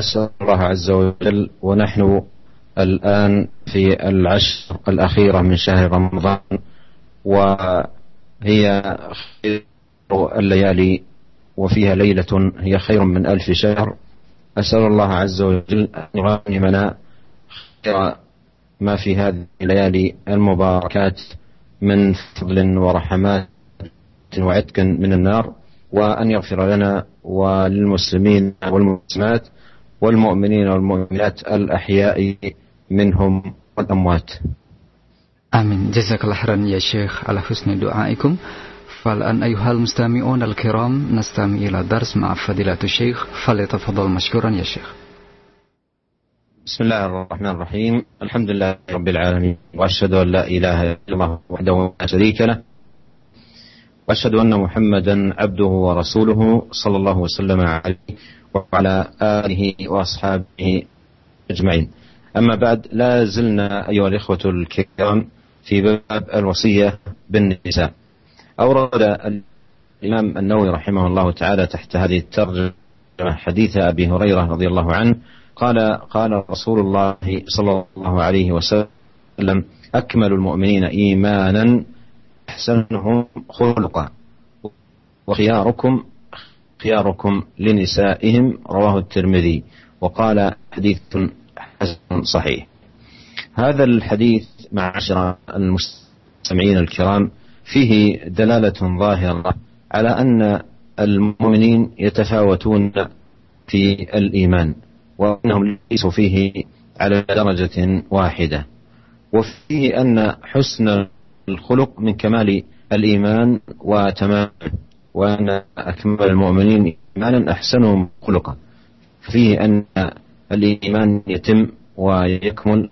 أسأل الله عز وجل ونحن الآن في العشر الأخيرة من شهر رمضان وهي خير الليالي وفيها ليلة هي خير من ألف شهر. أسأل الله عز وجل أن يغنمنا خير ما في هذه الليالي المباركات من فضل ورحمات وعتق من النار وأن يغفر لنا وللمسلمين والمسلمات والمؤمنين والمؤمنات الأحياء منهم والأموات. آمين. جزاك الله خيرا يا شيخ على حسن دعائكم. فالآن أيها المستمعون الكرام نستمع إلى درس مع فضيلة الشيخ. فليتفضل مشكورا يا شيخ. بسم الله الرحمن الرحيم. الحمد لله رب العالمين وأشهد أن لا إله إلا الله وحده لا شريك له وأشهد أن محمدا عبده ورسوله صلى الله وسلم عليه وعلى آله وأصحابه أجمعين. أما بعد لا زلنا أيها الإخوة الكرام في باب الوصية بالنساء. أورد الإمام النووي رحمه الله تعالى تحت هذه الترجمة حديث أبي هريرة رضي الله عنه قال قال رسول الله صلى الله عليه وسلم أكمل المؤمنين إيمانا أحسنهم خلقا وخياركم خياركم لنسائهم رواه الترمذي وقال حديث حسن صحيح. هذا الحديث معاشر المستمعين الكرام فيه دلالة ظاهرة على أن المؤمنين يتفاوتون في الإيمان وأنهم ليسوا فيه على درجة واحدة. وفيه أن حسن الخلق من كمال الإيمان وتمام وأن أكمل المؤمنين إيمانا أحسنهم خلقا. فيه أن الإيمان يتم ويكمل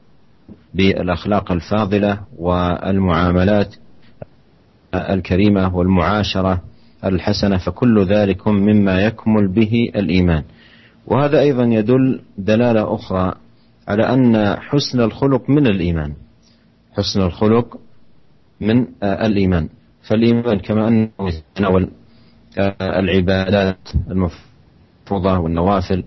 بالأخلاق الفاضلة والمعاملات الكريمة والمعاشرة الحسنة فكل ذلك مما يكمل به الإيمان. وهذا أيضا يدل دلالة أخرى على أن حسن الخلق من الإيمان. حسن الخلق من الإيمان. فالإيمان كما أنه يتناول العبادات المفروضة والنوافل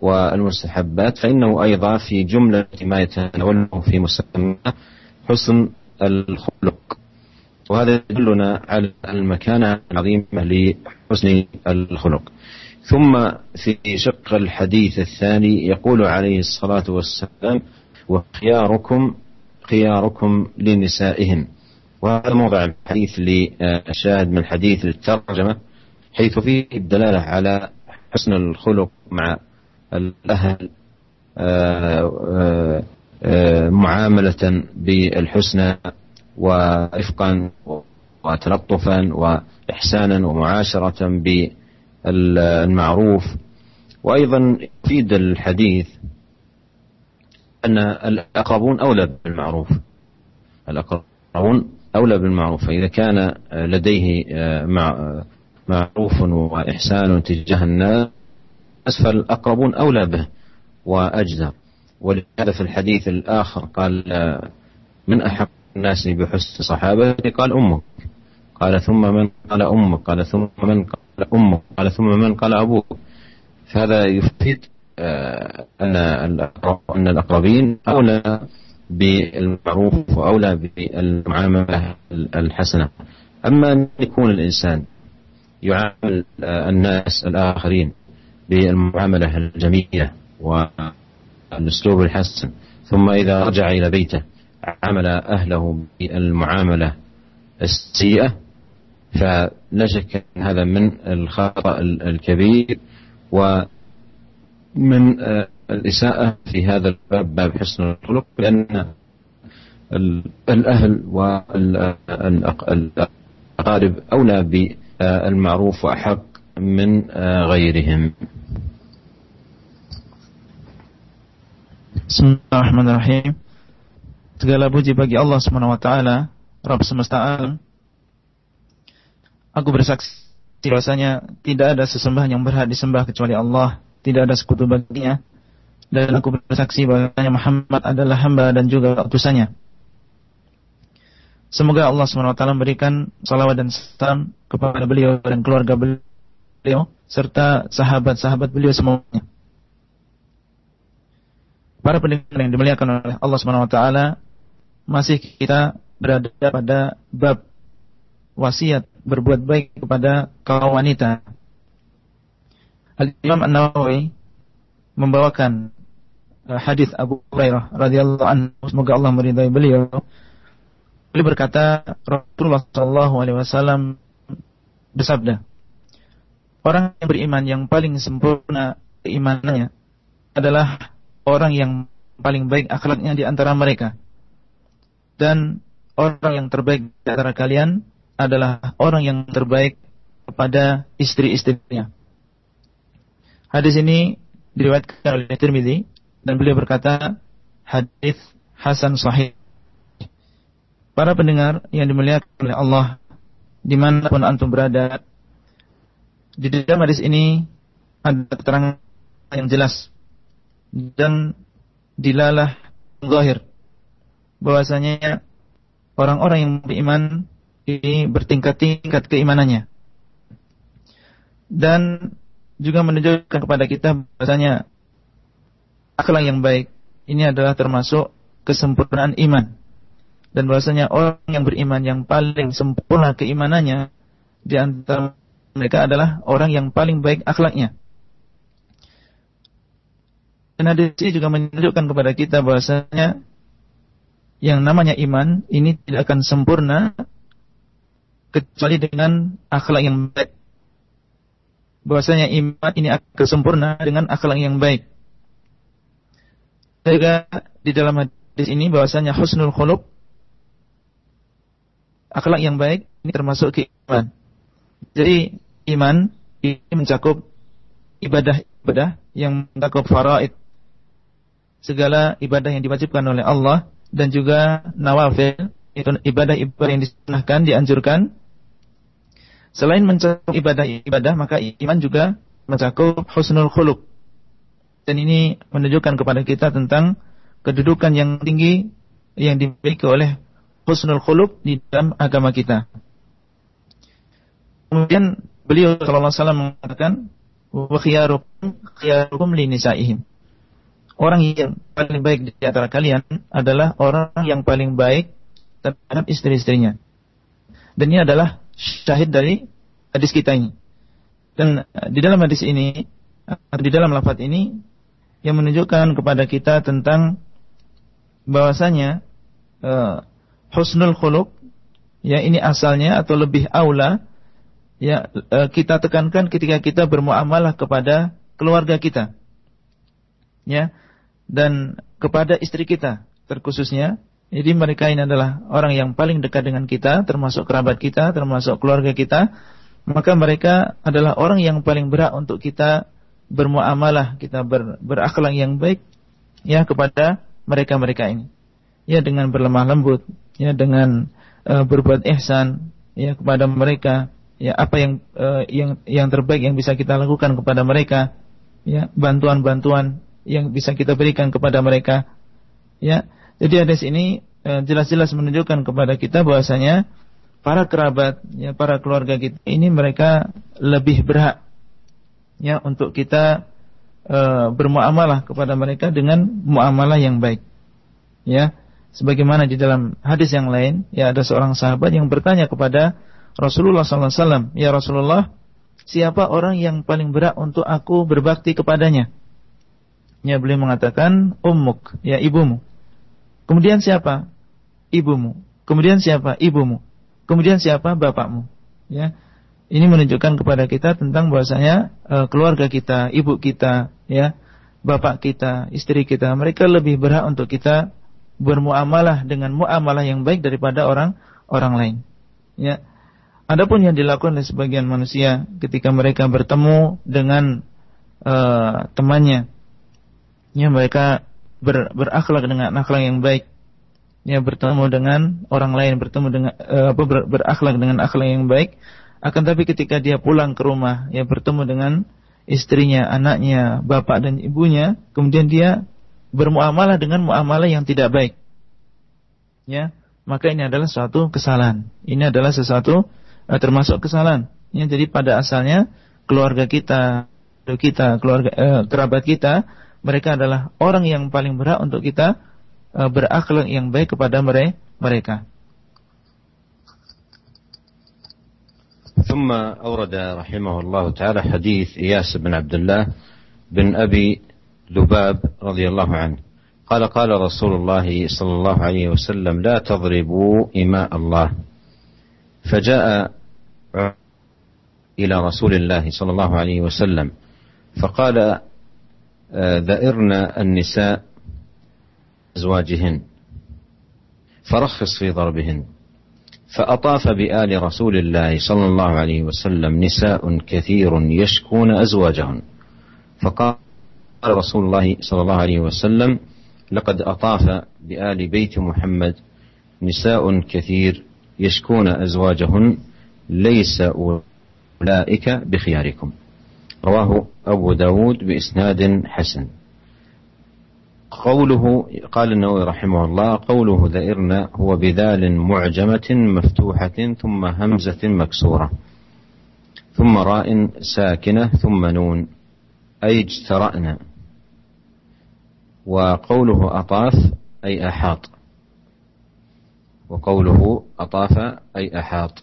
والمستحبات فإنه أيضا في جملة ما يتناوله في مسمى حسن الخلق. وهذا يدلنا على المكانة العظيمة لحسن الخلق. ثم في شق الحديث الثاني يقول عليه الصلاة والسلام وخياركم خياركم لنسائهم. وهذا موضع الحديث للشاهد من حديث الترجمة حيث فيه الدلالة على حسن الخلق مع الأهل آه، آه، آه، معاملة بالحسنى ورفقا وتلطفا وإحسانا ومعاشرة بالمعروف. وأيضا يفيد الحديث أن الأقربون أولى بالمعروف. الأقربون أولى بالمعروف فإذا كان لديه معروف وإحسان تجاه الناس فالأقربون أولى به وأجدر ولهذا في الحديث الآخر قال من أحق الناس بحسن صحابتي؟ قال أمك. قال ثم من قال أمك؟ قال ثم من قال أمك؟ قال ثم من قال أبوك؟ فهذا يفيد آه، أن أن الأقربين أولى بالمعروف وأولى بالمعاملة الحسنة. أما أن يكون الإنسان يعامل الناس الآخرين بالمعاملة الجميلة والأسلوب الحسن. ثم إذا رجع إلى بيته عامل أهله بالمعاملة السيئة فلا شك هذا من الخطأ الكبير ومن آه، الإساءة في هذا الباب باب حسن الخلق لأن الأهل والأقارب أولى بالمعروف وأحق من آه، غيرهم Bismillahirrahmanirrahim. Segala puji bagi Allah Subhanahu wa taala, Rabb semesta alam. Aku bersaksi bahwasanya tidak ada sesembahan yang berhak disembah kecuali Allah, tidak ada sekutu baginya. Dan aku bersaksi bahwasanya Muhammad adalah hamba dan juga utusannya. Semoga Allah taala memberikan salawat dan salam kepada beliau dan keluarga beliau serta sahabat-sahabat beliau semuanya para pendengar yang dimuliakan oleh Allah taala, masih kita berada pada bab wasiat berbuat baik kepada kaum wanita. Al-Imam An-Nawawi membawakan uh, hadis Abu Hurairah radhiyallahu anhu semoga Allah meridai beliau. Beliau berkata Rasulullah sallallahu alaihi wasallam bersabda, orang yang beriman yang paling sempurna keimanannya adalah orang yang paling baik akhlaknya di antara mereka. Dan orang yang terbaik di antara kalian adalah orang yang terbaik kepada istri-istrinya. Hadis ini diriwayatkan oleh Tirmidzi dan beliau berkata hadis hasan sahih. Para pendengar yang dimuliakan oleh Allah di mana pun antum berada, di dalam hadis ini ada keterangan yang jelas dan dilalah zahir. Bahwasanya orang-orang yang beriman ini bertingkat-tingkat keimanannya. Dan juga menunjukkan kepada kita bahwasanya akhlak yang baik ini adalah termasuk kesempurnaan iman dan bahwasanya orang yang beriman yang paling sempurna keimanannya di antara mereka adalah orang yang paling baik akhlaknya. Dan hadis ini juga menunjukkan kepada kita bahwasanya yang namanya iman ini tidak akan sempurna kecuali dengan akhlak yang baik. Bahwasanya iman ini akan sempurna dengan akhlak yang baik. Juga di dalam hadis ini bahwasanya husnul khuluq akhlak yang baik ini termasuk keiman. Jadi iman ini mencakup ibadah-ibadah yang mencakup faraid. Segala ibadah yang diwajibkan oleh Allah dan juga nawafil itu ibadah-ibadah yang disunahkan dianjurkan. Selain mencakup ibadah-ibadah maka iman juga mencakup husnul khuluq. Dan ini menunjukkan kepada kita tentang kedudukan yang tinggi yang dimiliki oleh husnul khuluq di dalam agama kita kemudian beliau sallallahu alaihi wasallam mengatakan wa khiyarukum khiyarukum li nisaihim orang yang paling baik di antara kalian adalah orang yang paling baik terhadap istri-istrinya. Dan ini adalah syahid dari hadis kita ini. Dan eh, di dalam hadis ini, di dalam lafaz ini, yang menunjukkan kepada kita tentang bahwasanya uh, husnul khuluq ya ini asalnya atau lebih aula ya uh, kita tekankan ketika kita bermuamalah kepada keluarga kita. Ya, dan kepada istri kita terkhususnya. Jadi mereka ini adalah orang yang paling dekat dengan kita, termasuk kerabat kita, termasuk keluarga kita. Maka mereka adalah orang yang paling berat untuk kita bermuamalah, kita ber, berakhlak yang baik ya kepada mereka-mereka ini. Ya dengan berlemah lembut, ya dengan uh, berbuat ihsan ya kepada mereka, ya apa yang uh, yang yang terbaik yang bisa kita lakukan kepada mereka, ya bantuan-bantuan yang bisa kita berikan kepada mereka. Ya, jadi hadis ini eh, jelas-jelas menunjukkan kepada kita bahwasanya para kerabat, ya para keluarga kita ini mereka lebih berhak ya untuk kita e, bermuamalah kepada mereka dengan muamalah yang baik. Ya, sebagaimana di dalam hadis yang lain, ya ada seorang sahabat yang bertanya kepada Rasulullah SAW, ya Rasulullah, siapa orang yang paling berat untuk aku berbakti kepadanya? Ya beliau mengatakan ummuk, ya ibumu. Kemudian siapa? Ibumu. Kemudian siapa? Ibumu. Kemudian siapa? Bapakmu. Ya. Ini menunjukkan kepada kita tentang bahwasanya e, keluarga kita, ibu kita, ya, bapak kita, istri kita, mereka lebih berhak untuk kita bermuamalah dengan muamalah yang baik daripada orang orang lain. Ya. Adapun yang dilakukan oleh sebagian manusia ketika mereka bertemu dengan uh, temannya ya mereka ber, berakhlak dengan akhlak yang baik ya bertemu dengan orang lain bertemu dengan uh, ber, berakhlak dengan akhlak yang baik akan tapi ketika dia pulang ke rumah ya bertemu dengan istrinya, anaknya, bapak dan ibunya, kemudian dia bermuamalah dengan muamalah yang tidak baik. Ya, maka ini adalah suatu kesalahan. Ini adalah sesuatu uh, termasuk kesalahan. Ya, jadi pada asalnya keluarga kita, kita, keluarga uh, kerabat kita mereka adalah orang yang paling berhak untuk kita uh, berakhlak yang baik kepada mereka. ثم أورد رحمه الله تعالى حديث إياس بن عبد الله بن أبي لباب رضي الله عنه. قال قال رسول الله صلى الله عليه وسلم لا تضربوا إماء الله. فجاء إلى رسول الله صلى الله عليه وسلم فقال ذئرن النساء أزواجهن فرخص في ضربهن. فأطاف بآل رسول الله صلى الله عليه وسلم نساء كثير يشكون أزواجهن. فقال رسول الله صلى الله عليه وسلم لقد أطاف بآل بيت محمد نساء كثير يشكون أزواجهن ليس أولئك بخياركم. رواه أبو داود بإسناد حسن. قوله قال النووي رحمه الله قوله ذئرنا هو بذال معجمة مفتوحة ثم همزة مكسورة ثم راء ساكنة ثم نون أي اجترأنا. وقوله أطاف أي أحاط. وقوله أطاف أي أحاط.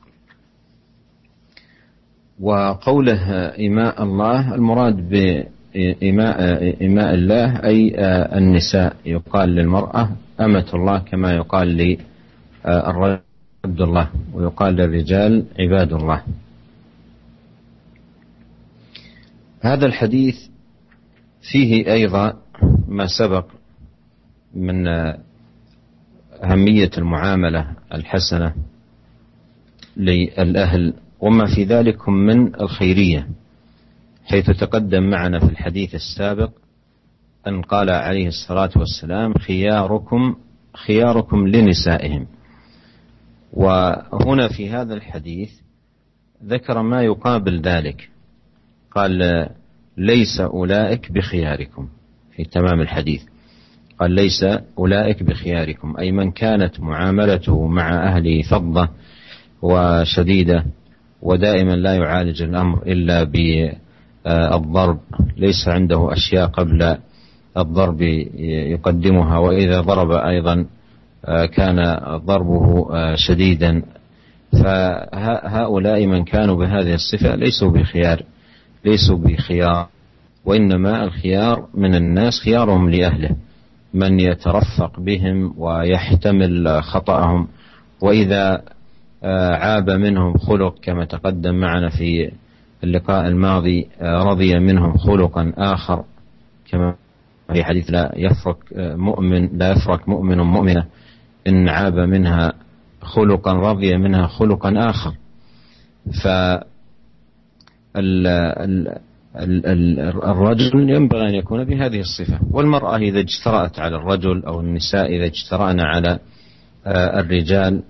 وقوله إماء الله المراد بإماء إماء الله أي النساء. يقال للمرأة أمة الله كما يقال للرجل عبد الله ويقال للرجال عباد الله. هذا الحديث فيه أيضا ما سبق من أهمية المعاملة الحسنة للأهل وما في ذلك من الخيرية حيث تقدم معنا في الحديث السابق أن قال عليه الصلاة والسلام خياركم خياركم لنسائهم. وهنا في هذا الحديث ذكر ما يقابل ذلك قال ليس أولئك بخياركم. في تمام الحديث. قال ليس أولئك بخياركم أي من كانت معاملته مع أهله فضة وشديدة ودائما لا يعالج الأمر إلا بالضرب ليس عنده أشياء قبل الضرب يقدمها. وإذا ضرب أيضا كان ضربه شديدا. فهؤلاء من كانوا بهذه الصفة ليسوا بخيار ليسوا بخيار. وإنما الخيار من الناس خيارهم لأهله من يترفق بهم ويحتمل خطأهم. وإذا عاب منهم خلق كما تقدم معنا في اللقاء الماضي رضي منهم خلقا آخر كما في حديث لا يفرق مؤمن لا يفرق مؤمن مؤمنة إن عاب منها خلقا رضي منها خلقا آخر. ف الرجل ينبغي أن يكون بهذه الصفة. والمرأة إذا اجترأت على الرجل أو النساء إذا اجترأن على الرجال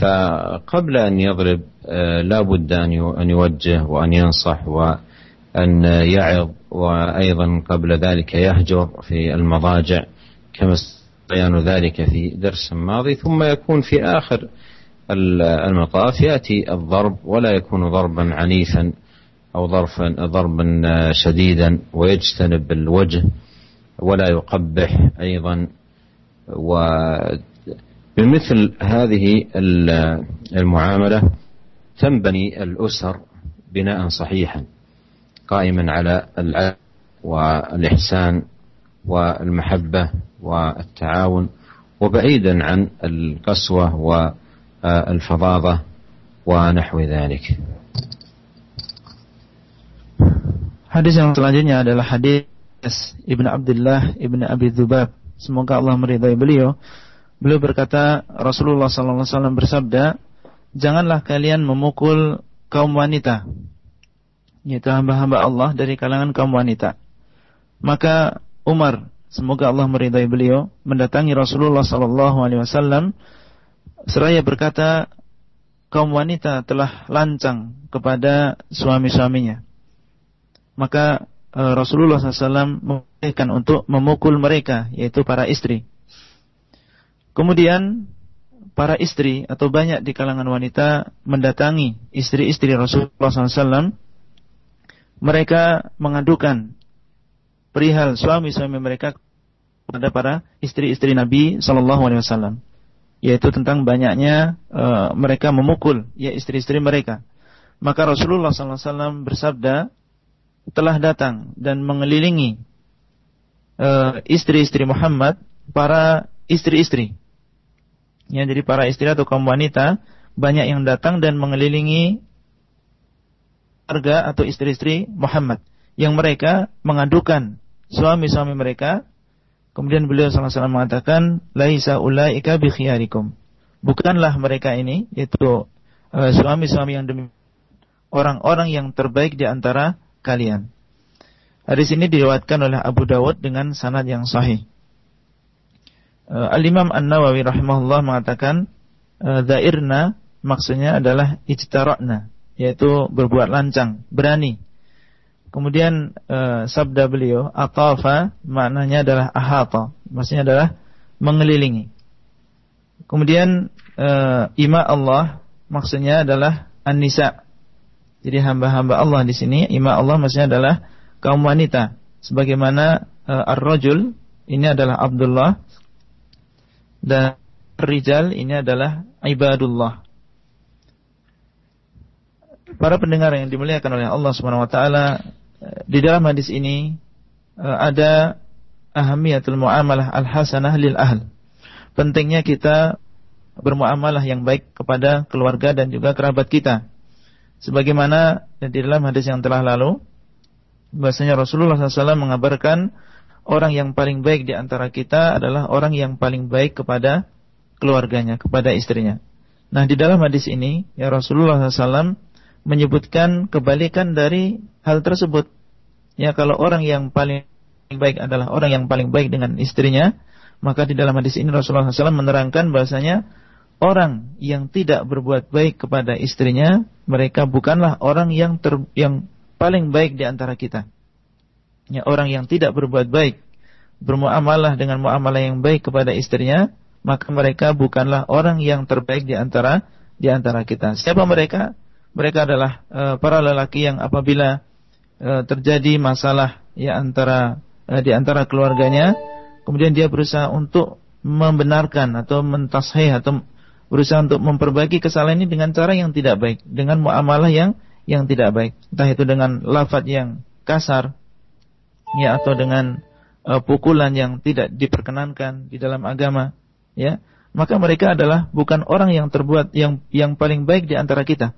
فقبل أن يضرب لا بد أن يوجه وأن ينصح وأن يعظ وأيضا قبل ذلك يهجر في المضاجع كما بيان ذلك في درس ماضي. ثم يكون في آخر المطاف يأتي الضرب ولا يكون ضربا عنيفا. أو ظرفا ضربا شديدا ويجتنب الوجه ولا يقبح أيضا. وبمثل هذه المعاملة تنبني الأسر بناء صحيحا قائما على العدل والإحسان والمحبة والتعاون وبعيدا عن القسوة والفظاظة ونحو ذلك. Hadis yang selanjutnya adalah hadis Ibn Abdullah Ibn Abi Dhubab. Semoga Allah meridai beliau. Beliau berkata, Rasulullah SAW bersabda, Janganlah kalian memukul kaum wanita, yaitu hamba-hamba Allah dari kalangan kaum wanita. Maka Umar, semoga Allah meridai beliau, mendatangi Rasulullah SAW seraya berkata, kaum wanita telah lancang kepada suami-suaminya maka e, Rasulullah SAW membolehkan untuk memukul mereka, yaitu para istri. Kemudian para istri atau banyak di kalangan wanita mendatangi istri-istri Rasulullah SAW. Mereka mengadukan perihal suami-suami mereka kepada para istri-istri Nabi Shallallahu Alaihi Wasallam, yaitu tentang banyaknya uh, mereka memukul ya istri-istri mereka. Maka Rasulullah SAW bersabda, telah datang dan mengelilingi uh, istri-istri Muhammad, para istri-istri. Ya, jadi para istri atau kaum wanita banyak yang datang dan mengelilingi warga atau istri-istri Muhammad yang mereka mengadukan suami-suami mereka. Kemudian beliau SAW mengatakan, Laisa ulaika bikhiyarikum. Bukanlah mereka ini, yaitu uh, suami-suami yang demi orang-orang yang terbaik di antara kalian. Hadis ini diriwayatkan oleh Abu Dawud dengan sanad yang sahih. Uh, Al-Imam An-Nawawi rahimahullah mengatakan, uh, Dairna maksudnya adalah ijtara'na yaitu berbuat lancang, berani. Kemudian e, sabda beliau atafa maknanya adalah ahata, maksudnya adalah mengelilingi. Kemudian ima Allah maksudnya adalah an-nisa. Jadi hamba-hamba Allah di sini ima Allah maksudnya adalah kaum wanita. Sebagaimana e, ar-rajul ini adalah Abdullah dan rijal ini adalah ibadullah para pendengar yang dimuliakan oleh Allah Subhanahu wa taala, di dalam hadis ini eh, ada ahamiyatul muamalah al-hasanah lil ahl. Pentingnya kita bermuamalah yang baik kepada keluarga dan juga kerabat kita. Sebagaimana di dalam hadis yang telah lalu, bahasanya Rasulullah SAW mengabarkan orang yang paling baik di antara kita adalah orang yang paling baik kepada keluarganya, kepada istrinya. Nah di dalam hadis ini, ya Rasulullah SAW menyebutkan kebalikan dari hal tersebut. Ya kalau orang yang paling baik adalah orang yang paling baik dengan istrinya, maka di dalam hadis ini Rasulullah SAW menerangkan bahasanya orang yang tidak berbuat baik kepada istrinya, mereka bukanlah orang yang ter, yang paling baik di antara kita. Ya, orang yang tidak berbuat baik, bermuamalah dengan muamalah yang baik kepada istrinya, maka mereka bukanlah orang yang terbaik di antara di antara kita. Siapa mereka? mereka adalah uh, para lelaki yang apabila uh, terjadi masalah ya antara uh, di antara keluarganya, kemudian dia berusaha untuk membenarkan atau mentasheh atau berusaha untuk memperbaiki kesalahan ini dengan cara yang tidak baik, dengan muamalah yang yang tidak baik, entah itu dengan lafaz yang kasar, ya atau dengan uh, pukulan yang tidak diperkenankan di dalam agama, ya maka mereka adalah bukan orang yang terbuat yang yang paling baik di antara kita.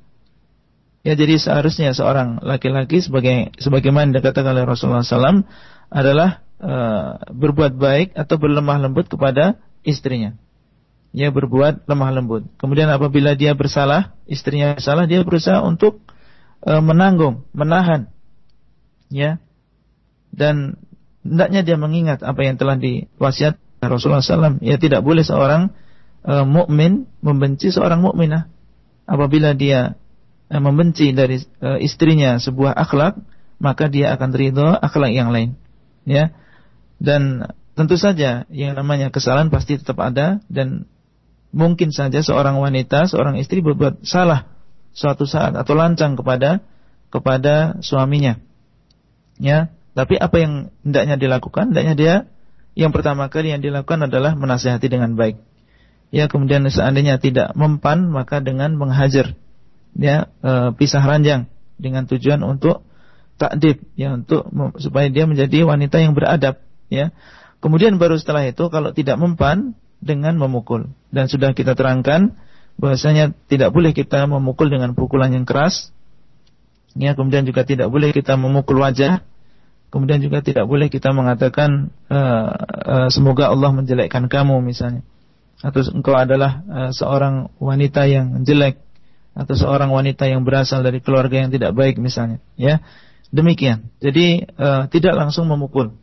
Ya jadi seharusnya seorang laki-laki sebagai sebagaimana dikatakan oleh Rasulullah SAW adalah uh, berbuat baik atau berlemah lembut kepada istrinya. Ya berbuat lemah lembut. Kemudian apabila dia bersalah, istrinya bersalah, dia berusaha untuk uh, menanggung, menahan. Ya. Dan hendaknya dia mengingat apa yang telah diwasiat Rasulullah SAW. Ya tidak boleh seorang uh, mukmin membenci seorang mukminah apabila dia Eh, membenci dari uh, istrinya sebuah akhlak, maka dia akan ridho akhlak yang lain. Ya. Dan tentu saja yang namanya kesalahan pasti tetap ada dan mungkin saja seorang wanita, seorang istri berbuat salah suatu saat atau lancang kepada kepada suaminya. Ya, tapi apa yang hendaknya dilakukan? Hendaknya dia yang pertama kali yang dilakukan adalah menasihati dengan baik. Ya, kemudian seandainya tidak mempan maka dengan menghajar ya e, pisah ranjang dengan tujuan untuk takdib ya untuk supaya dia menjadi wanita yang beradab ya. Kemudian baru setelah itu kalau tidak mempan dengan memukul dan sudah kita terangkan bahwasanya tidak boleh kita memukul dengan pukulan yang keras. Ya, kemudian juga tidak boleh kita memukul wajah. Kemudian juga tidak boleh kita mengatakan uh, uh, semoga Allah menjelekkan kamu misalnya. Atau engkau adalah uh, seorang wanita yang jelek atau seorang wanita yang berasal dari keluarga yang tidak baik misalnya, ya. Demikian. Jadi uh, tidak langsung memukul.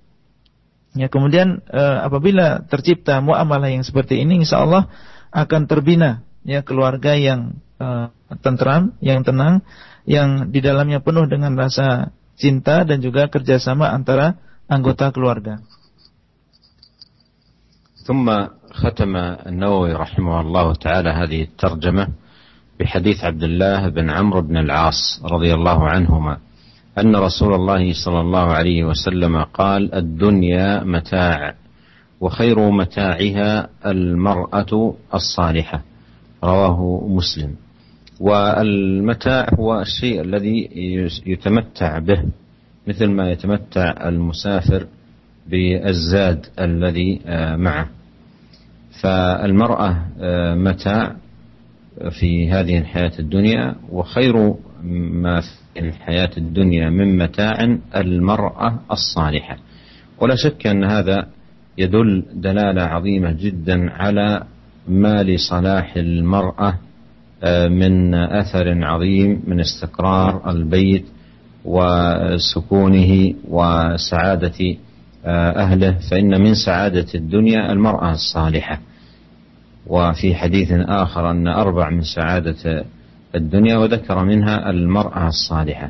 Ya, kemudian uh, apabila tercipta muamalah yang seperti ini insya Allah akan terbina ya keluarga yang uh, tentram, yang tenang, yang di dalamnya penuh dengan rasa cinta dan juga kerjasama antara anggota keluarga. ثم ختم النووي رحمه الله تعالى هذه الترجمه بحديث عبد الله بن عمرو بن العاص رضي الله عنهما أن رسول الله صلى الله عليه وسلم قال الدنيا متاع وخير متاعها المرأة الصالحة. رواه مسلم. والمتاع هو الشيء الذي يتمتع به مثل ما يتمتع المسافر بالزاد الذي آه، معه. فالمرأة آه، متاع في هذه الحياة الدنيا وخير ما في الحياة الدنيا من متاع المرأة الصالحة. ولا شك أن هذا يدل دلالة عظيمة جدا على ما لصلاح المرأة آه، من أثر عظيم من استقرار البيت وسكونه وسعادة آه، أهله. فإن من سعادة الدنيا المرأة الصالحة. وفي حديث آخر أن أربع من سعادة الدنيا وذكر منها المرأة الصالحة.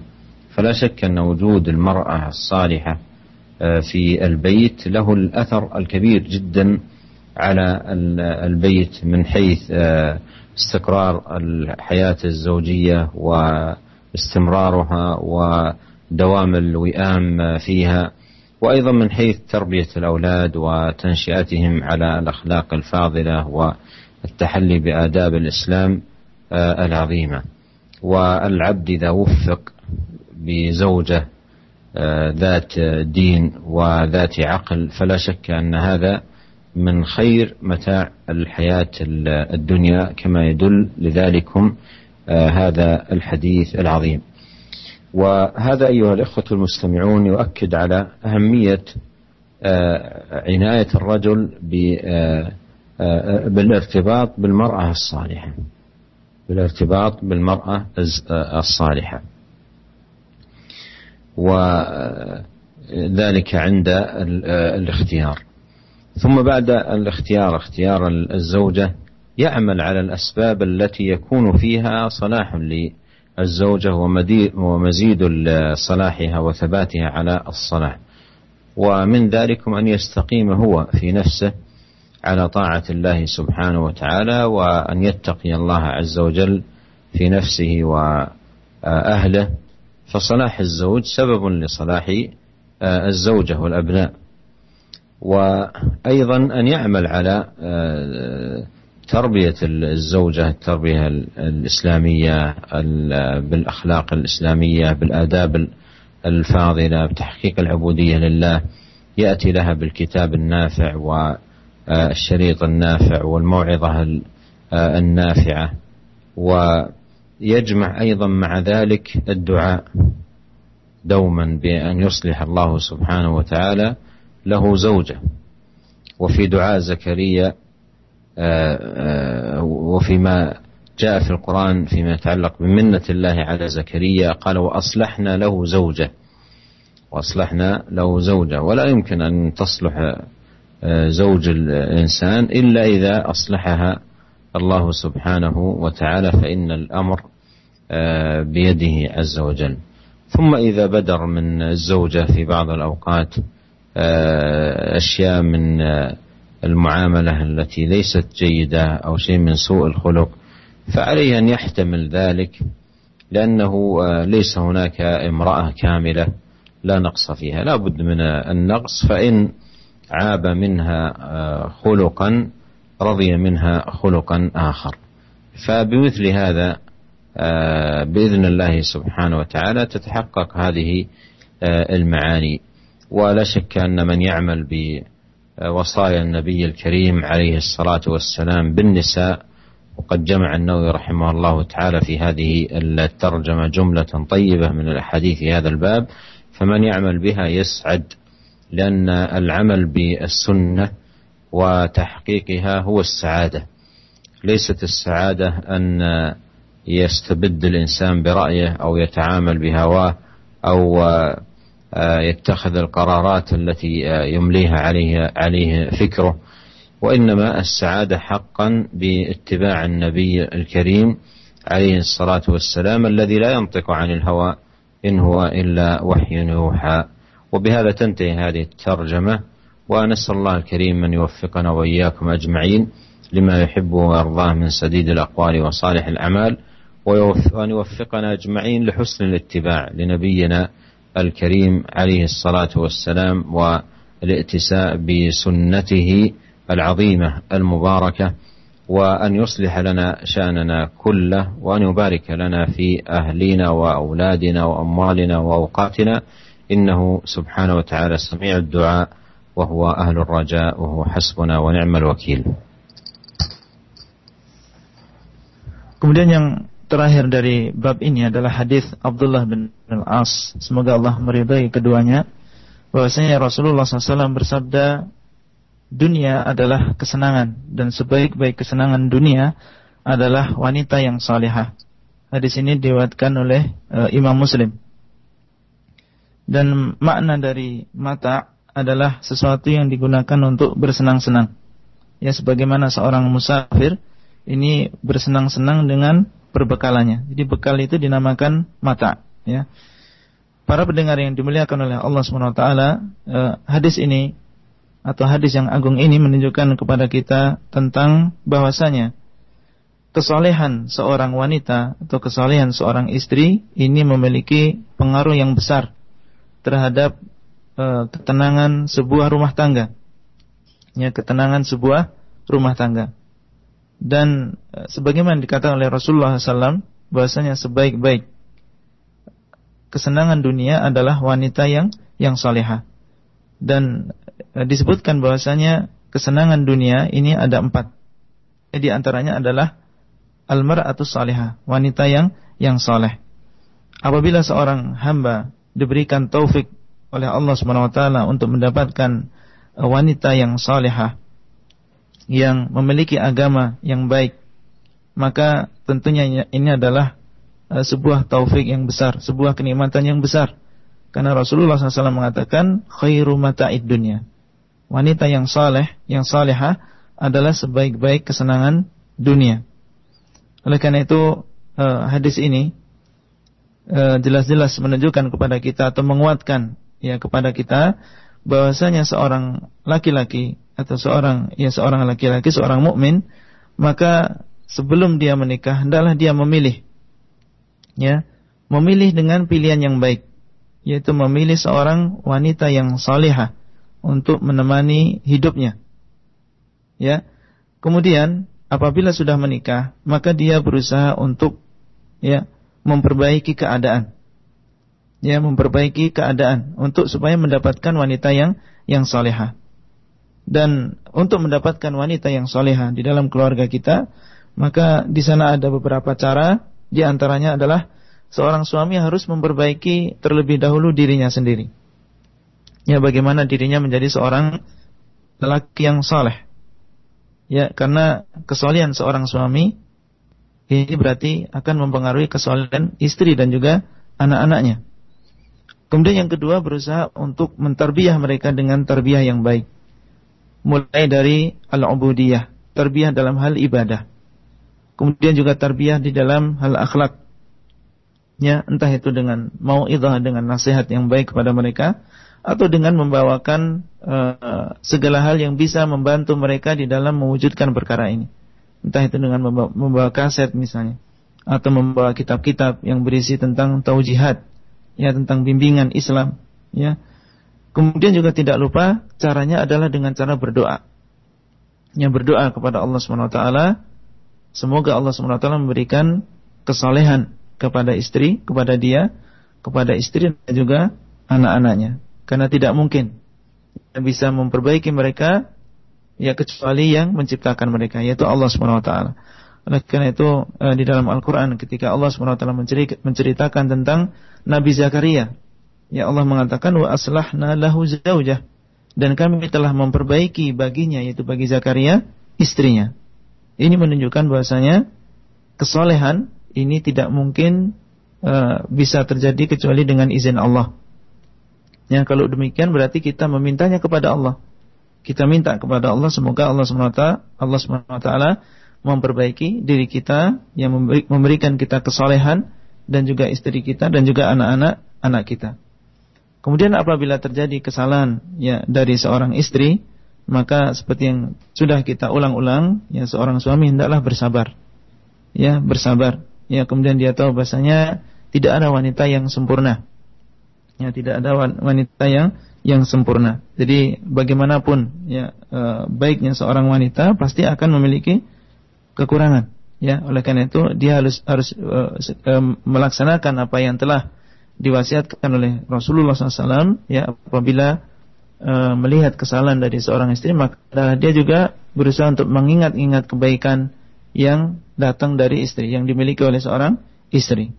فلا شك أن وجود المرأة الصالحة آه، في البيت له الأثر الكبير جدا على البيت من حيث آه، استقرار الحياة الزوجية واستمرارها ودوام الوئام فيها وأيضا من حيث تربية الأولاد وتنشئتهم على الأخلاق الفاضلة والتحلي بآداب الإسلام. العظيمة. والعبد إذا وفق بزوجة آه، ذات دين وذات عقل فلا شك أن هذا من خير متاع الحياة الدنيا كما يدل لذلكم آه، هذا الحديث العظيم. وهذا أيها الإخوة المستمعون يؤكد على أهمية آه، عناية الرجل آه، بالارتباط بالمرأة الصالحة. بالارتباط بالمرأة الصالحة. وذلك عند الاختيار. ثم بعد الاختيار اختيار الزوجة يعمل على الأسباب التي يكون فيها صلاح للزوجة ومزيد صلاحها وثباتها على الصلاح. ومن ذلكم أن يستقيم هو في نفسه على طاعة الله سبحانه وتعالى وأن يتقي الله عز وجل في نفسه وأهله. فصلاح الزوج سبب لصلاح الزوجة والأبناء. وأيضا أن يعمل على آه، تربية الزوجة التربية الإسلامية بالأخلاق الإسلامية بالآداب الفاضلة بتحقيق العبودية لله. يأتي لها بالكتاب النافع والشريط النافع والموعظة النافعة. ويجمع أيضا مع ذلك الدعاء دوما بأن يصلح الله سبحانه وتعالى له زوجة. وفي دعاء زكريا آه، آه، وفيما جاء في القرآن فيما يتعلق بمنة الله على زكريا قال وأصلحنا له زوجة. وأصلحنا له زوجة. ولا يمكن أن تصلح آه، زوج الإنسان إلا إذا أصلحها الله سبحانه وتعالى فإن الأمر بيده عز وجل. ثم إذا بدر من الزوجة في بعض الأوقات آه، أشياء من آه، المعاملة التي ليست جيدة أو شيء من سوء الخلق فعليه أن يحتمل ذلك لأنه آه، ليس هناك امرأة كاملة لا نقص فيها. لا بد من النقص فإن عاب منها خلقا رضي منها خلقا آخر. فبمثل هذا بإذن الله سبحانه وتعالى تتحقق هذه المعاني. ولا شك أن من يعمل بوصايا النبي الكريم عليه الصلاة والسلام بالنساء وقد جمع النووي رحمه الله تعالى في هذه الترجمة جملة طيبة من الأحاديث في هذا الباب فمن يعمل بها يسعد لأن العمل بالسنة وتحقيقها هو السعادة. ليست السعادة أن يستبد الإنسان برأيه أو يتعامل بهواه أو آه، يتخذ القرارات التي آه، يمليها عليه عليه فكره. وإنما السعادة حقا باتباع النبي الكريم عليه الصلاة والسلام الذي لا ينطق عن الهوى إن هو إلا وحي يوحى. وبهذا تنتهي هذه الترجمة ونسال الله الكريم أن يوفقنا وإياكم أجمعين لما يحبه ويرضاه من سديد الأقوال وصالح الأعمال وأن يوفقنا أجمعين لحسن الاتباع لنبينا الكريم عليه الصلاة والسلام والائتساء بسنته العظيمة المباركة وأن يصلح لنا شأننا كله وأن يبارك لنا في أهلنا وأولادنا وأموالنا وأوقاتنا إنه سبحانه وتعالى سميع الدعاء وهو أهل الرجاء وهو حسبنا ونعم الوكيل Kemudian yang terakhir dari bab ini adalah hadis Abdullah bin Al-As. Semoga Allah meridai keduanya. Bahwasanya Rasulullah SAW bersabda, dunia adalah kesenangan dan sebaik-baik kesenangan dunia adalah wanita yang salihah. Hadis ini diwatkan oleh uh, Imam Muslim. Dan makna dari mata adalah sesuatu yang digunakan untuk bersenang-senang. Ya sebagaimana seorang musafir ini bersenang-senang dengan perbekalannya. Jadi bekal itu dinamakan mata, ya. Para pendengar yang dimuliakan oleh Allah SWT, uh, hadis ini atau hadis yang agung ini menunjukkan kepada kita tentang bahwasanya kesolehan seorang wanita atau kesolehan seorang istri ini memiliki pengaruh yang besar terhadap e, ketenangan sebuah rumah tangga. Ya, ketenangan sebuah rumah tangga. Dan e, sebagaimana dikatakan oleh Rasulullah SAW bahwasanya sebaik-baik kesenangan dunia adalah wanita yang yang salehah. Dan Eh, disebutkan bahwasanya kesenangan dunia ini ada empat. Di antaranya adalah atau salihah, wanita yang yang saleh. Apabila seorang hamba diberikan taufik oleh Allah Subhanahu wa taala untuk mendapatkan eh, wanita yang salihah yang memiliki agama yang baik, maka tentunya ini adalah eh, sebuah taufik yang besar, sebuah kenikmatan yang besar karena Rasulullah SAW mengatakan khairu mata'id dunia. Wanita yang saleh, yang salihah adalah sebaik-baik kesenangan dunia. Oleh karena itu uh, hadis ini eh, jelas-jelas uh, menunjukkan kepada kita atau menguatkan ya kepada kita bahwasanya seorang laki-laki atau seorang ya seorang laki-laki seorang mukmin maka sebelum dia menikah hendaklah dia memilih ya memilih dengan pilihan yang baik yaitu memilih seorang wanita yang salihah untuk menemani hidupnya. Ya. Kemudian apabila sudah menikah, maka dia berusaha untuk ya memperbaiki keadaan. Ya, memperbaiki keadaan untuk supaya mendapatkan wanita yang yang salihah. Dan untuk mendapatkan wanita yang salihah di dalam keluarga kita, maka di sana ada beberapa cara, di antaranya adalah seorang suami harus memperbaiki terlebih dahulu dirinya sendiri. Ya, bagaimana dirinya menjadi seorang lelaki yang saleh. Ya, karena kesolehan seorang suami ini berarti akan mempengaruhi kesolehan istri dan juga anak-anaknya. Kemudian yang kedua berusaha untuk menterbiah mereka dengan terbiah yang baik. Mulai dari al-ubudiyah, terbiah dalam hal ibadah. Kemudian juga terbiah di dalam hal akhlak, ya entah itu dengan mau dengan nasihat yang baik kepada mereka atau dengan membawakan uh, segala hal yang bisa membantu mereka di dalam mewujudkan perkara ini entah itu dengan membawa, kaset misalnya atau membawa kitab-kitab yang berisi tentang taujihat ya tentang bimbingan Islam ya. Kemudian juga tidak lupa caranya adalah dengan cara berdoa. Yang berdoa kepada Allah Subhanahu wa taala. Semoga Allah Subhanahu wa taala memberikan kesalehan kepada istri, kepada dia, kepada istri dan juga anak-anaknya. Karena tidak mungkin bisa memperbaiki mereka ya kecuali yang menciptakan mereka yaitu Allah Subhanahu wa taala. Oleh karena itu eh, di dalam Al-Qur'an ketika Allah Subhanahu wa taala menceritakan tentang Nabi Zakaria, ya Allah mengatakan wa aslahna lahu zaujah dan kami telah memperbaiki baginya yaitu bagi Zakaria istrinya. Ini menunjukkan bahwasanya kesolehan ini tidak mungkin uh, bisa terjadi kecuali dengan izin Allah. Yang kalau demikian berarti kita memintanya kepada Allah. Kita minta kepada Allah semoga Allah SWT Allah SWT memperbaiki diri kita yang memberikan kita kesolehan dan juga istri kita dan juga anak-anak anak kita. Kemudian apabila terjadi kesalahan ya dari seorang istri, maka seperti yang sudah kita ulang-ulang, ya seorang suami hendaklah bersabar. Ya, bersabar ya kemudian dia tahu bahasanya tidak ada wanita yang sempurna. Ya, tidak ada wanita yang yang sempurna. Jadi bagaimanapun ya e, baiknya seorang wanita pasti akan memiliki kekurangan. Ya, oleh karena itu dia harus harus e, e, melaksanakan apa yang telah diwasiatkan oleh Rasulullah SAW. Ya, apabila e, melihat kesalahan dari seorang istri maka dia juga berusaha untuk mengingat-ingat kebaikan yang datang dari istri yang dimiliki oleh seorang istri.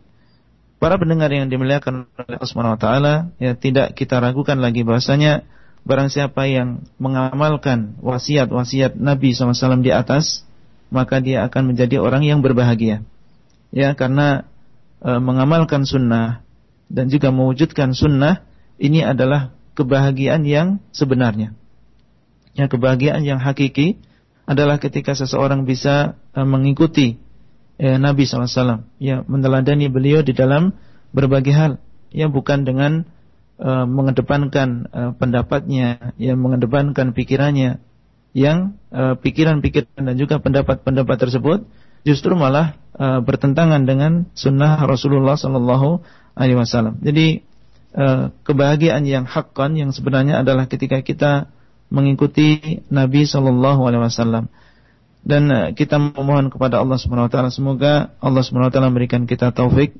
Para pendengar yang dimuliakan oleh Allah taala, ya tidak kita ragukan lagi bahwasanya barang siapa yang mengamalkan wasiat-wasiat Nabi SAW di atas, maka dia akan menjadi orang yang berbahagia. Ya, karena e, mengamalkan sunnah dan juga mewujudkan sunnah ini adalah kebahagiaan yang sebenarnya. Ya, kebahagiaan yang hakiki adalah ketika seseorang bisa e, mengikuti eh, Nabi SAW ya meneladani beliau di dalam berbagai hal. Ya bukan dengan uh, mengedepankan uh, pendapatnya yang mengedepankan pikirannya. Yang pikiran-pikiran uh, dan juga pendapat-pendapat tersebut justru malah uh, bertentangan dengan sunnah Rasulullah Sallallahu Alaihi Wasallam. Jadi uh, kebahagiaan yang hakkan yang sebenarnya adalah ketika kita mengikuti Nabi Sallallahu Alaihi Wasallam dan uh, kita memohon kepada Allah Subhanahu wa taala semoga Allah Subhanahu wa taala memberikan kita taufik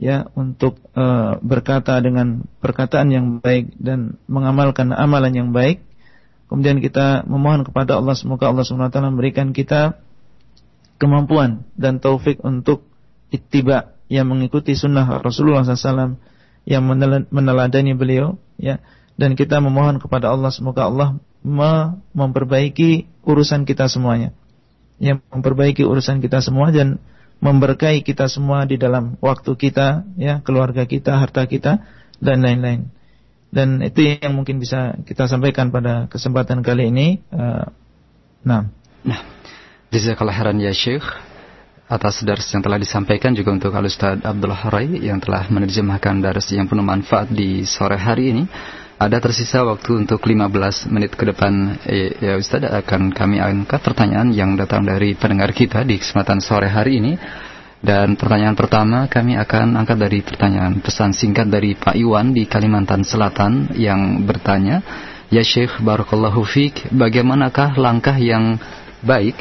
ya untuk uh, berkata dengan perkataan yang baik dan mengamalkan amalan yang baik. Kemudian kita memohon kepada Allah semoga Allah Subhanahu wa taala memberikan kita kemampuan dan taufik untuk ittiba yang mengikuti sunnah Rasulullah SAW yang meneladani beliau ya dan kita memohon kepada Allah semoga Allah memperbaiki urusan kita semuanya. Yang memperbaiki urusan kita semua dan memberkahi kita semua di dalam waktu kita, ya, keluarga kita, harta kita dan lain-lain. Dan itu yang mungkin bisa kita sampaikan pada kesempatan kali ini. Uh, nah. Nah, jazakallah khairan ya Syekh atas dars yang telah disampaikan juga untuk Al Ustaz Abdullah Harai yang telah menerjemahkan dars yang penuh manfaat di sore hari ini. Ada tersisa waktu untuk 15 menit ke depan eh, ya Ustaz akan kami angkat pertanyaan yang datang dari pendengar kita di kesempatan sore hari ini. Dan pertanyaan pertama kami akan angkat dari pertanyaan pesan singkat dari Pak Iwan di Kalimantan Selatan yang bertanya, "Ya Syekh barakallahu fiik, bagaimanakah langkah yang baik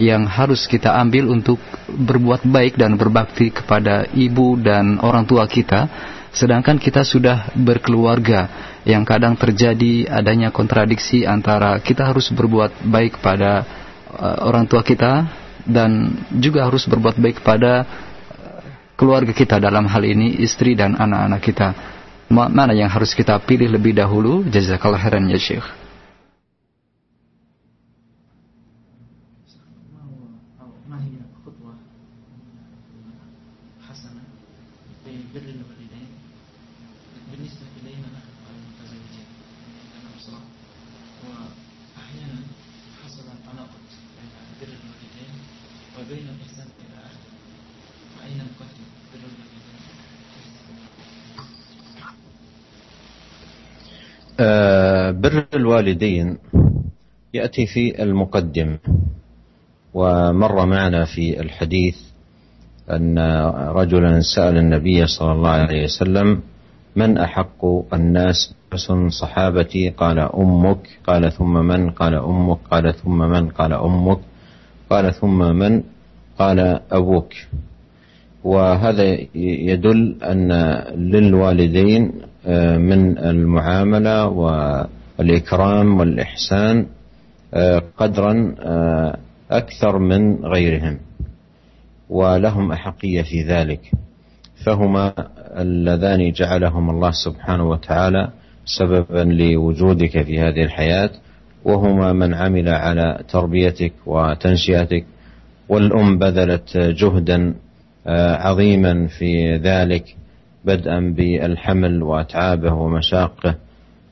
yang harus kita ambil untuk berbuat baik dan berbakti kepada ibu dan orang tua kita?" Sedangkan kita sudah berkeluarga yang kadang terjadi adanya kontradiksi antara kita harus berbuat baik pada uh, orang tua kita dan juga harus berbuat baik pada uh, keluarga kita dalam hal ini istri dan anak-anak kita. Mana yang harus kita pilih lebih dahulu? Jazakallah khairan ya Syekh. بر الوالدين يأتي في المقدم ومر معنا في الحديث أن رجلا سأل النبي صلى الله عليه وسلم من أحق الناس بحسن صحابتي؟ قال أمك. قال ثم من؟ قال أمك. قال ثم من؟ قال أمك. قال ثم من؟ قال أبوك. وهذا يدل أن للوالدين من المعاملة والإكرام والإحسان قدرا أكثر من غيرهم ولهم أحقية في ذلك. فهما اللذان جعلهم الله سبحانه وتعالى سببا لوجودك في هذه الحياة وهما من عمل على تربيتك وتنشئتك والأم بذلت جهدا عظيما في ذلك. بدءا بالحمل وأتعابه ومشاقه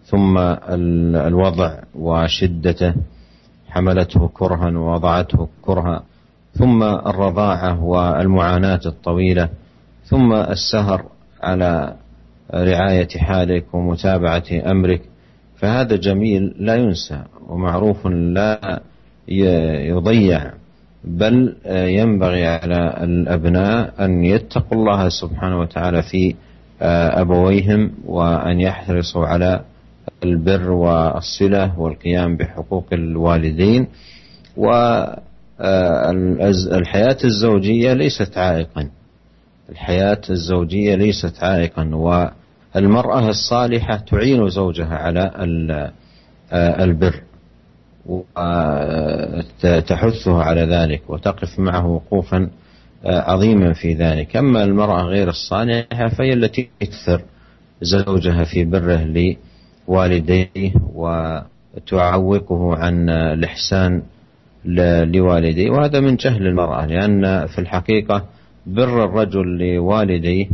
ثم الوضع وشدته حملته كرها ووضعته كرها ثم الرضاعة والمعاناة الطويلة ثم السهر على رعاية حالك ومتابعة أمرك. فهذا جميل لا ينسى ومعروف لا يضيع بل ينبغي على الأبناء أن يتقوا الله سبحانه وتعالى في أبويهم وأن يحرصوا على البر والصلة والقيام بحقوق الوالدين والحياة الزوجية ليست عائقا. الحياة الزوجية ليست عائقا والمرأة الصالحة تعين زوجها على البر. وتحثه على ذلك وتقف معه وقوفا عظيما في ذلك. أما المرأة غير الصالحة فهي التي تكثر زوجها في بره لوالديه وتعوقه عن الإحسان لوالديه. وهذا من جهل المرأة لأن في الحقيقة بر الرجل لوالديه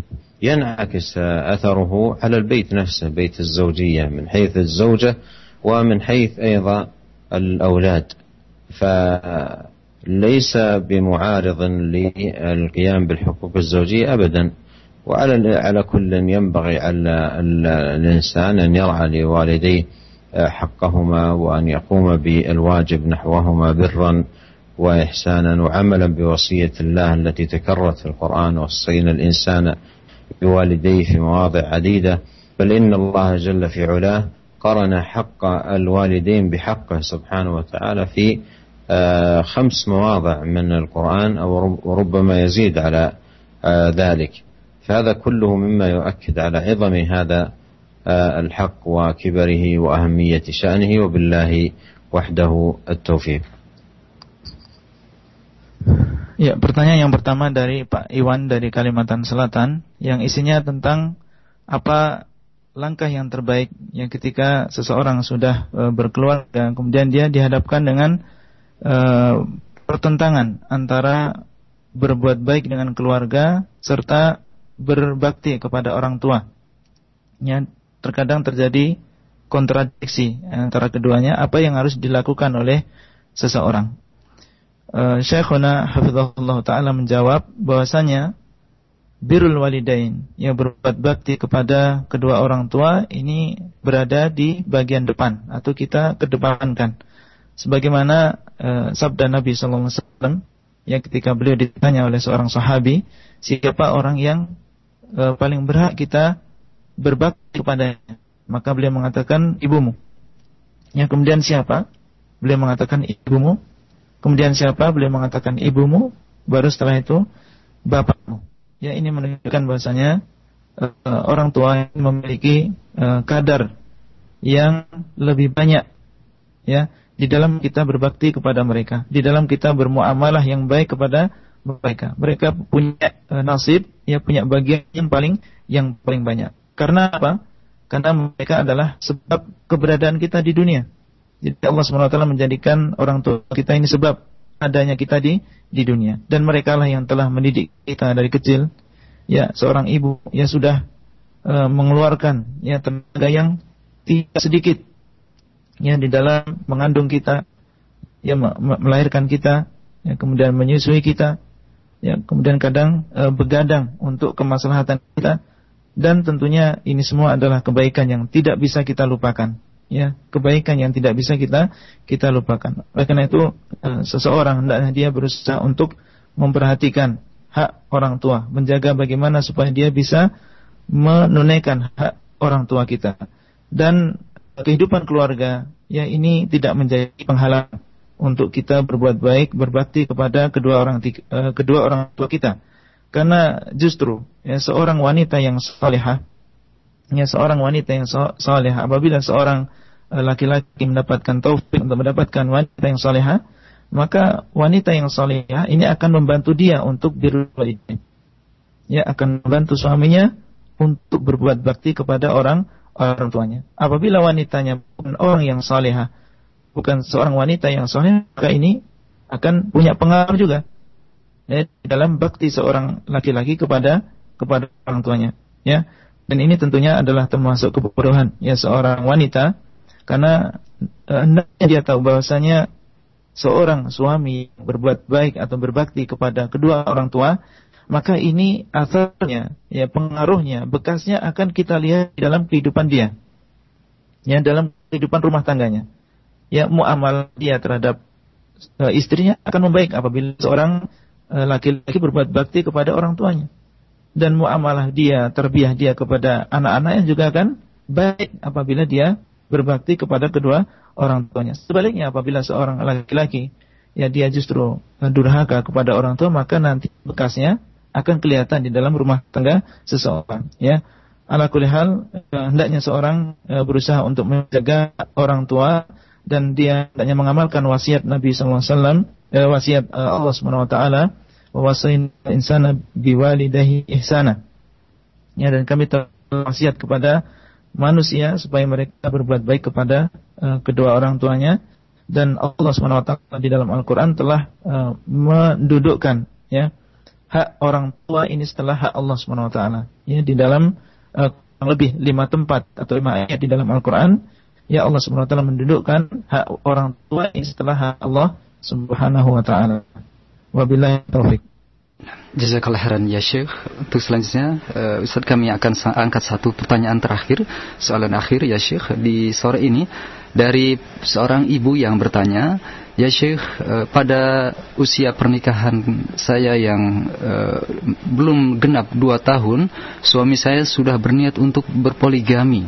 ينعكس أثره على البيت نفسه بيت الزوجية من حيث الزوجة ومن حيث أيضا الأولاد. فليس بمعارض للقيام بالحقوق الزوجية أبدا. وعلى على كل ينبغي على الإنسان أن يرعى لوالديه حقهما وأن يقوم بالواجب نحوهما برا وإحسانا وعملا بوصية الله التي تكررت في القرآن وصينا الإنسان بوالديه في مواضع عديدة. بل إن الله جل في علاه قرن حق الوالدين بحقه سبحانه وتعالى في خمس مواضع من القرآن أو وربما يزيد على ذلك. فهذا كله مما يؤكد على عظم هذا الحق وكبره وأهمية شأنه وبالله وحده التوفيق. Ya, pertanyaan yang pertama dari Pak Iwan dari Kalimantan Selatan yang isinya tentang apa langkah yang terbaik yang ketika seseorang sudah e, berkeluarga kemudian dia dihadapkan dengan e, pertentangan antara berbuat baik dengan keluarga serta berbakti kepada orang tua. Ya, terkadang terjadi kontradiksi antara keduanya apa yang harus dilakukan oleh seseorang. Uh, Syekhuna hafizahullah taala menjawab bahwasanya birrul walidain yang berbuat bakti kepada kedua orang tua ini berada di bagian depan atau kita kedepankan. Sebagaimana uh, sabda Nabi sallallahu alaihi wasallam yang ketika beliau ditanya oleh seorang sahabi siapa orang yang uh, paling berhak kita berbakti kepadanya? Maka beliau mengatakan ibumu. Yang kemudian siapa? Beliau mengatakan ibumu. Kemudian siapa? Beliau mengatakan ibumu, baru setelah itu bapakmu. Ya ini menunjukkan bahasanya uh, orang tua memiliki uh, kadar yang lebih banyak ya di dalam kita berbakti kepada mereka, di dalam kita bermuamalah yang baik kepada mereka. Mereka punya uh, nasib, ya punya bagian yang paling yang paling banyak. Karena apa? Karena mereka adalah sebab keberadaan kita di dunia. Jadi Allah SWT menjadikan orang tua kita ini sebab adanya kita di di dunia. Dan mereka lah yang telah mendidik kita dari kecil. Ya, seorang ibu yang sudah e, mengeluarkan ya tenaga yang tidak sedikit. Ya di dalam mengandung kita, ya melahirkan kita, ya kemudian menyusui kita, ya kemudian kadang e, begadang untuk kemaslahatan kita. Dan tentunya ini semua adalah kebaikan yang tidak bisa kita lupakan ya kebaikan yang tidak bisa kita kita lupakan. Oleh karena itu uh, seseorang hendaknya dia berusaha untuk memperhatikan hak orang tua, menjaga bagaimana supaya dia bisa menunaikan hak orang tua kita. Dan kehidupan keluarga ya ini tidak menjadi penghalang untuk kita berbuat baik, berbakti kepada kedua orang uh, kedua orang tua kita. Karena justru ya seorang wanita yang salehah ya seorang wanita yang soleh. Apabila seorang eh, laki-laki mendapatkan taufik untuk mendapatkan wanita yang soleha maka wanita yang soleha ini akan membantu dia untuk birwalidain ya akan membantu suaminya untuk berbuat bakti kepada orang orang tuanya. Apabila wanitanya bukan orang yang soleha bukan seorang wanita yang soleh maka ini akan punya pengaruh juga ya, dalam bakti seorang laki-laki kepada kepada orang tuanya ya dan ini tentunya adalah termasuk kebodohan ya seorang wanita karena uh, hendaknya dia tahu bahwasanya seorang suami berbuat baik atau berbakti kepada kedua orang tua, maka ini asalnya ya pengaruhnya, bekasnya akan kita lihat di dalam kehidupan dia. Ya dalam kehidupan rumah tangganya. Ya muamal dia terhadap uh, istrinya akan membaik apabila seorang uh, laki-laki berbuat bakti kepada orang tuanya. Dan muamalah dia, terbiah dia kepada anak-anaknya juga akan baik apabila dia berbakti kepada kedua orang tuanya. Sebaliknya apabila seorang laki-laki ya dia justru durhaka kepada orang tua maka nanti bekasnya akan kelihatan di dalam rumah tangga seseorang ya ala kulli hal eh, hendaknya seorang eh, berusaha untuk menjaga orang tua dan dia hendaknya mengamalkan wasiat Nabi alaihi wasallam eh, wasiat Allah Subhanahu wa taala wasain insana biwalidahi ihsana. Ya dan kami wasiat kepada manusia supaya mereka berbuat baik kepada kedua orang tuanya. Dan Allah Subhanahu wa taala di dalam Al-Qur'an telah mendudukkan ya hak orang tua ini setelah hak Allah Subhanahu wa taala. Ya di dalam uh, lebih lima tempat atau lima ayat di dalam Al-Quran, ya Allah Subhanahu Wa Taala mendudukkan hak orang tua ini setelah hak Allah Subhanahu Wa Taala. Wabillahi taufik. Jazakallah khairan ya Syekh. Untuk selanjutnya uh, Ustaz kami akan angkat satu pertanyaan terakhir, soalan akhir ya Syekh di sore ini dari seorang ibu yang bertanya, Ya Syekh, uh, pada usia pernikahan saya yang uh, belum genap dua tahun, suami saya sudah berniat untuk berpoligami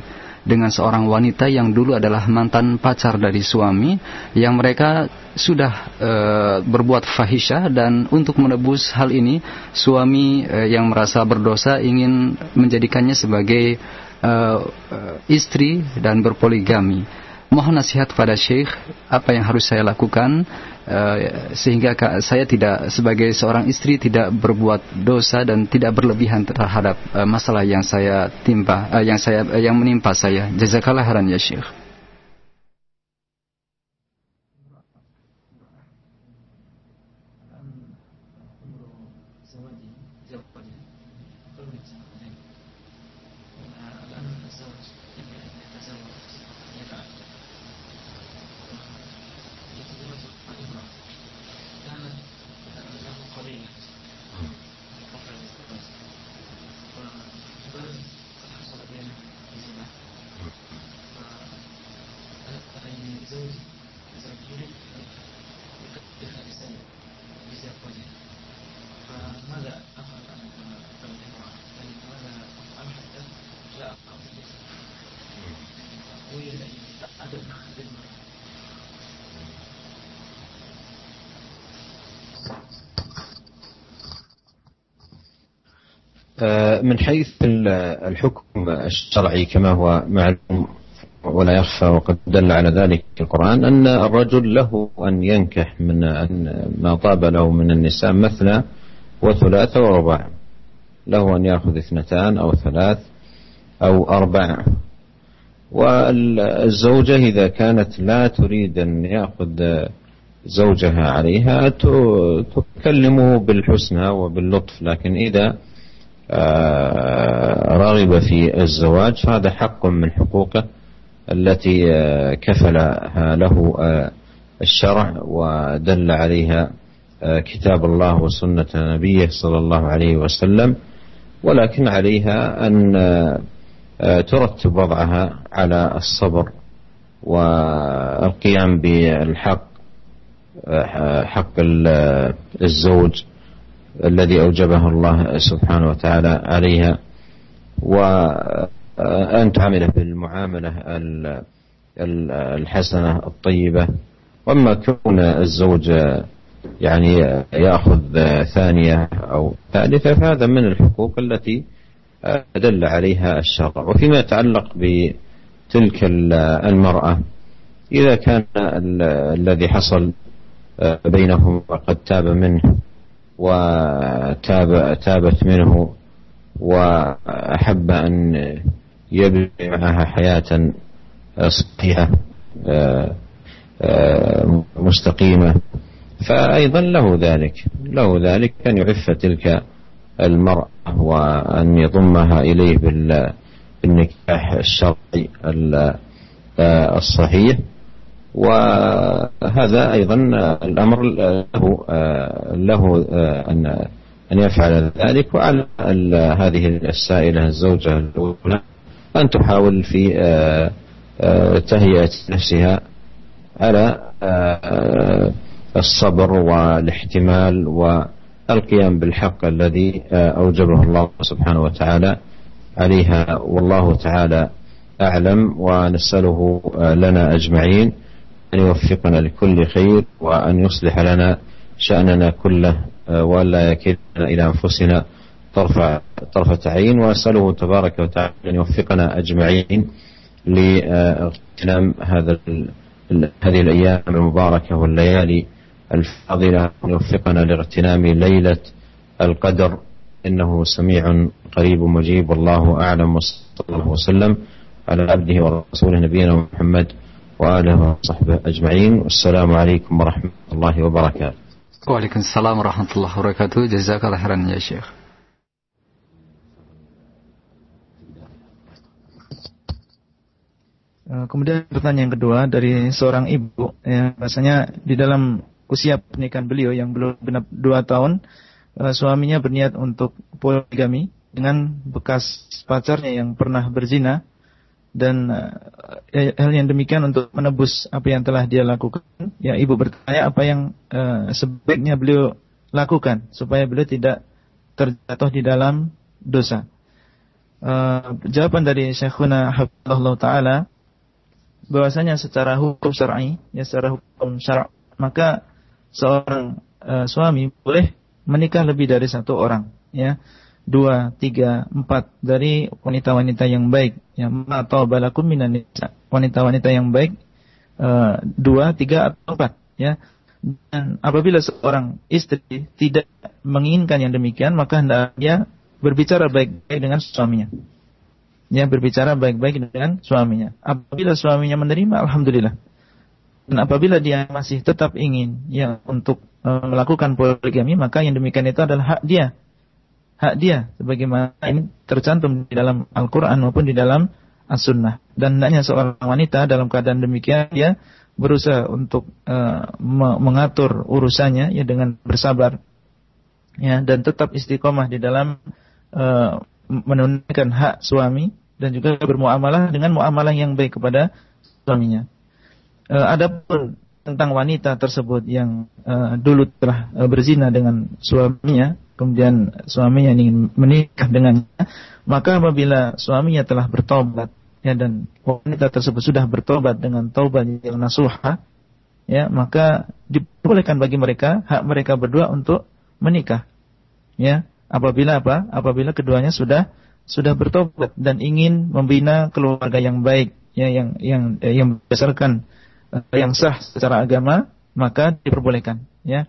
dengan seorang wanita yang dulu adalah mantan pacar dari suami, yang mereka sudah uh, berbuat fahisyah dan untuk menebus hal ini, suami uh, yang merasa berdosa ingin menjadikannya sebagai uh, istri dan berpoligami. Mohon nasihat pada Syekh apa yang harus saya lakukan uh, sehingga saya tidak sebagai seorang istri tidak berbuat dosa dan tidak berlebihan terhadap uh, masalah yang saya timpa uh, yang saya uh, yang menimpa saya. Jazakallah khairan ya Syekh. من حيث الحكم الشرعي كما هو معلوم ولا يخفى وقد دل على ذلك القرآن أن الرجل له أن ينكح من ما طاب له من النساء مثنى وثلاث ورباع له أن يأخذ اثنتان أو ثلاث أو أربع. والزوجة إذا كانت لا تريد أن يأخذ زوجها عليها تكلمه بالحسنى وباللطف لكن إذا رغب في الزواج فهذا حق من حقوقه التي آه، كفلها له آه، الشرع ودل عليها كتاب الله وسنة نبيه صلى الله عليه وسلم. ولكن عليها أن ترتب وضعها على الصبر والقيام بالحق حق الزوج. الذي أوجبه الله سبحانه وتعالى عليها. وأن تعامله بالمعاملة الحسنة الطيبة. وأما كون الزوج يعني يأخذ ثانية أو ثالثة فهذا من الحقوق التي دل عليها الشرع. وفيما يتعلق بتلك المرأة إذا كان الذي حصل بينهم وقد تاب منه وتاب تابت منه وأحب أن يبني معها حياة صحيحة مستقيمة. فأيضا له ذلك له ذلك أن يعف تلك المرأة وأن يضمها إليه بالنكاح الشرعي الصحيح. وهذا أيضا الأمر له له أن أن يفعل ذلك. وعلى هذه السائلة الزوجة الأولى أن تحاول في تهيئة نفسها على الصبر والاحتمال والقيام بالحق الذي أوجبه الله سبحانه وتعالى عليها. والله تعالى أعلم ونسأله لنا أجمعين. أن يوفقنا لكل خير وأن يصلح لنا شأننا كله ولا يكلنا إلى أنفسنا طرف طرفة عين. وأسأله تبارك وتعالى أن يوفقنا أجمعين لإغتنام هذا هذه الأيام المباركة والليالي الفاضلة. أن يوفقنا لاغتنام ليلة القدر. إنه سميع قريب مجيب. والله أعلم. وصلى الله وسلم على عبده ورسوله نبينا محمد وآله وصحبه أجمعين والسلام عليكم ورحمة الله وبركاته وعليكم السلام ورحمة الله وبركاته جزاك الله خيرا يا شيخ Eh, kemudian pertanyaan kedua dari seorang ibu, ya, rasanya di dalam usia pernikahan beliau yang belum genap dua tahun, uh, suaminya berniat untuk poligami dengan bekas pacarnya yang pernah berzina dan uh, hal yang demikian untuk menebus apa yang telah dia lakukan. Ya, ibu bertanya apa yang uh, sebaiknya beliau lakukan supaya beliau tidak terjatuh di dalam dosa. Uh, jawaban dari Syekhuna Hafizahullah Ta'ala bahwasanya secara hukum syar'i, ya secara hukum syara' maka seorang uh, suami boleh menikah lebih dari satu orang, ya dua, tiga, empat dari wanita-wanita yang baik, yang atau balakum minan nisa, wanita-wanita yang baik uh, dua, tiga atau empat, ya. Dan apabila seorang istri tidak menginginkan yang demikian, maka hendaknya berbicara baik-baik dengan suaminya ya berbicara baik-baik dengan suaminya. Apabila suaminya menerima, alhamdulillah. Dan apabila dia masih tetap ingin ya untuk uh, melakukan poligami, maka yang demikian itu adalah hak dia. Hak dia sebagaimana ini tercantum di dalam Al-Qur'an maupun di dalam As-Sunnah. Dan hendaknya seorang wanita dalam keadaan demikian dia berusaha untuk uh, mengatur urusannya ya dengan bersabar ya dan tetap istiqomah di dalam uh, menunaikan hak suami dan juga bermuamalah dengan muamalah yang baik kepada suaminya. E, adapun tentang wanita tersebut yang e, dulu telah e, berzina dengan suaminya, kemudian suaminya ingin menikah dengannya, maka apabila suaminya telah bertobat ya dan wanita tersebut sudah bertobat dengan taubat yang nasuha, ya maka diperbolehkan bagi mereka hak mereka berdua untuk menikah. Ya, apabila apa? Apabila keduanya sudah sudah bertobat dan ingin membina keluarga yang baik, ya yang yang eh, yang berdasarkan uh, yang sah secara agama, maka diperbolehkan, ya.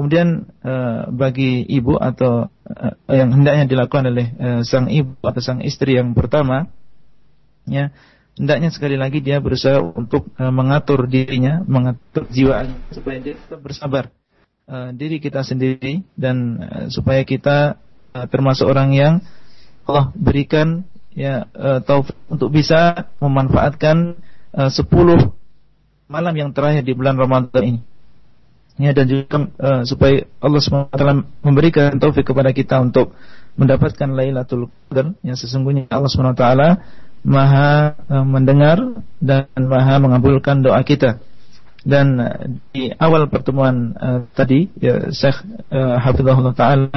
Kemudian uh, bagi ibu atau uh, yang hendaknya dilakukan oleh uh, sang ibu atau sang istri yang pertama, ya hendaknya sekali lagi dia berusaha untuk uh, mengatur dirinya, mengatur jiwa supaya dia tetap bersabar uh, diri kita sendiri dan uh, supaya kita uh, termasuk orang yang Allah berikan ya uh, taufik untuk bisa memanfaatkan uh, 10 malam yang terakhir di bulan Ramadan ini. Ya dan juga uh, supaya Allah SWT memberikan taufik kepada kita untuk mendapatkan Lailatul Qadar yang sesungguhnya Allah SWT Maha uh, mendengar dan Maha mengabulkan doa kita. Dan uh, di awal pertemuan uh, tadi ya Syekh uh, Hafizahullah taala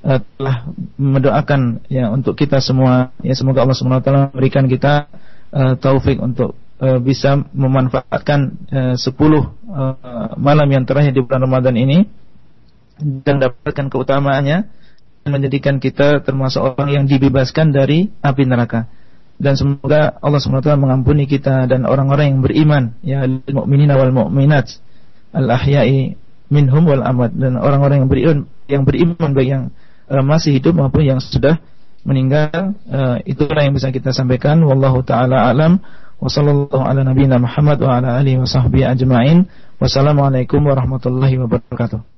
uh, telah mendoakan ya untuk kita semua ya semoga Allah taala memberikan kita uh, taufik untuk uh, bisa memanfaatkan uh, 10 uh, malam yang terakhir di bulan Ramadan ini dan dapatkan keutamaannya dan menjadikan kita termasuk orang yang dibebaskan dari api neraka. Dan semoga Allah SWT mengampuni kita dan orang-orang yang beriman ya mukminin wal mukminat al ahya'i minhum wal amad dan orang-orang yang beriman yang beriman baik yang masih hidup maupun yang sudah meninggal uh, itulah yang bisa kita sampaikan. Wallahu taala alam ala nabiyina Muhammad wa ala alihi wa sahbihi ajmain. Wassalamualaikum warahmatullahi wabarakatuh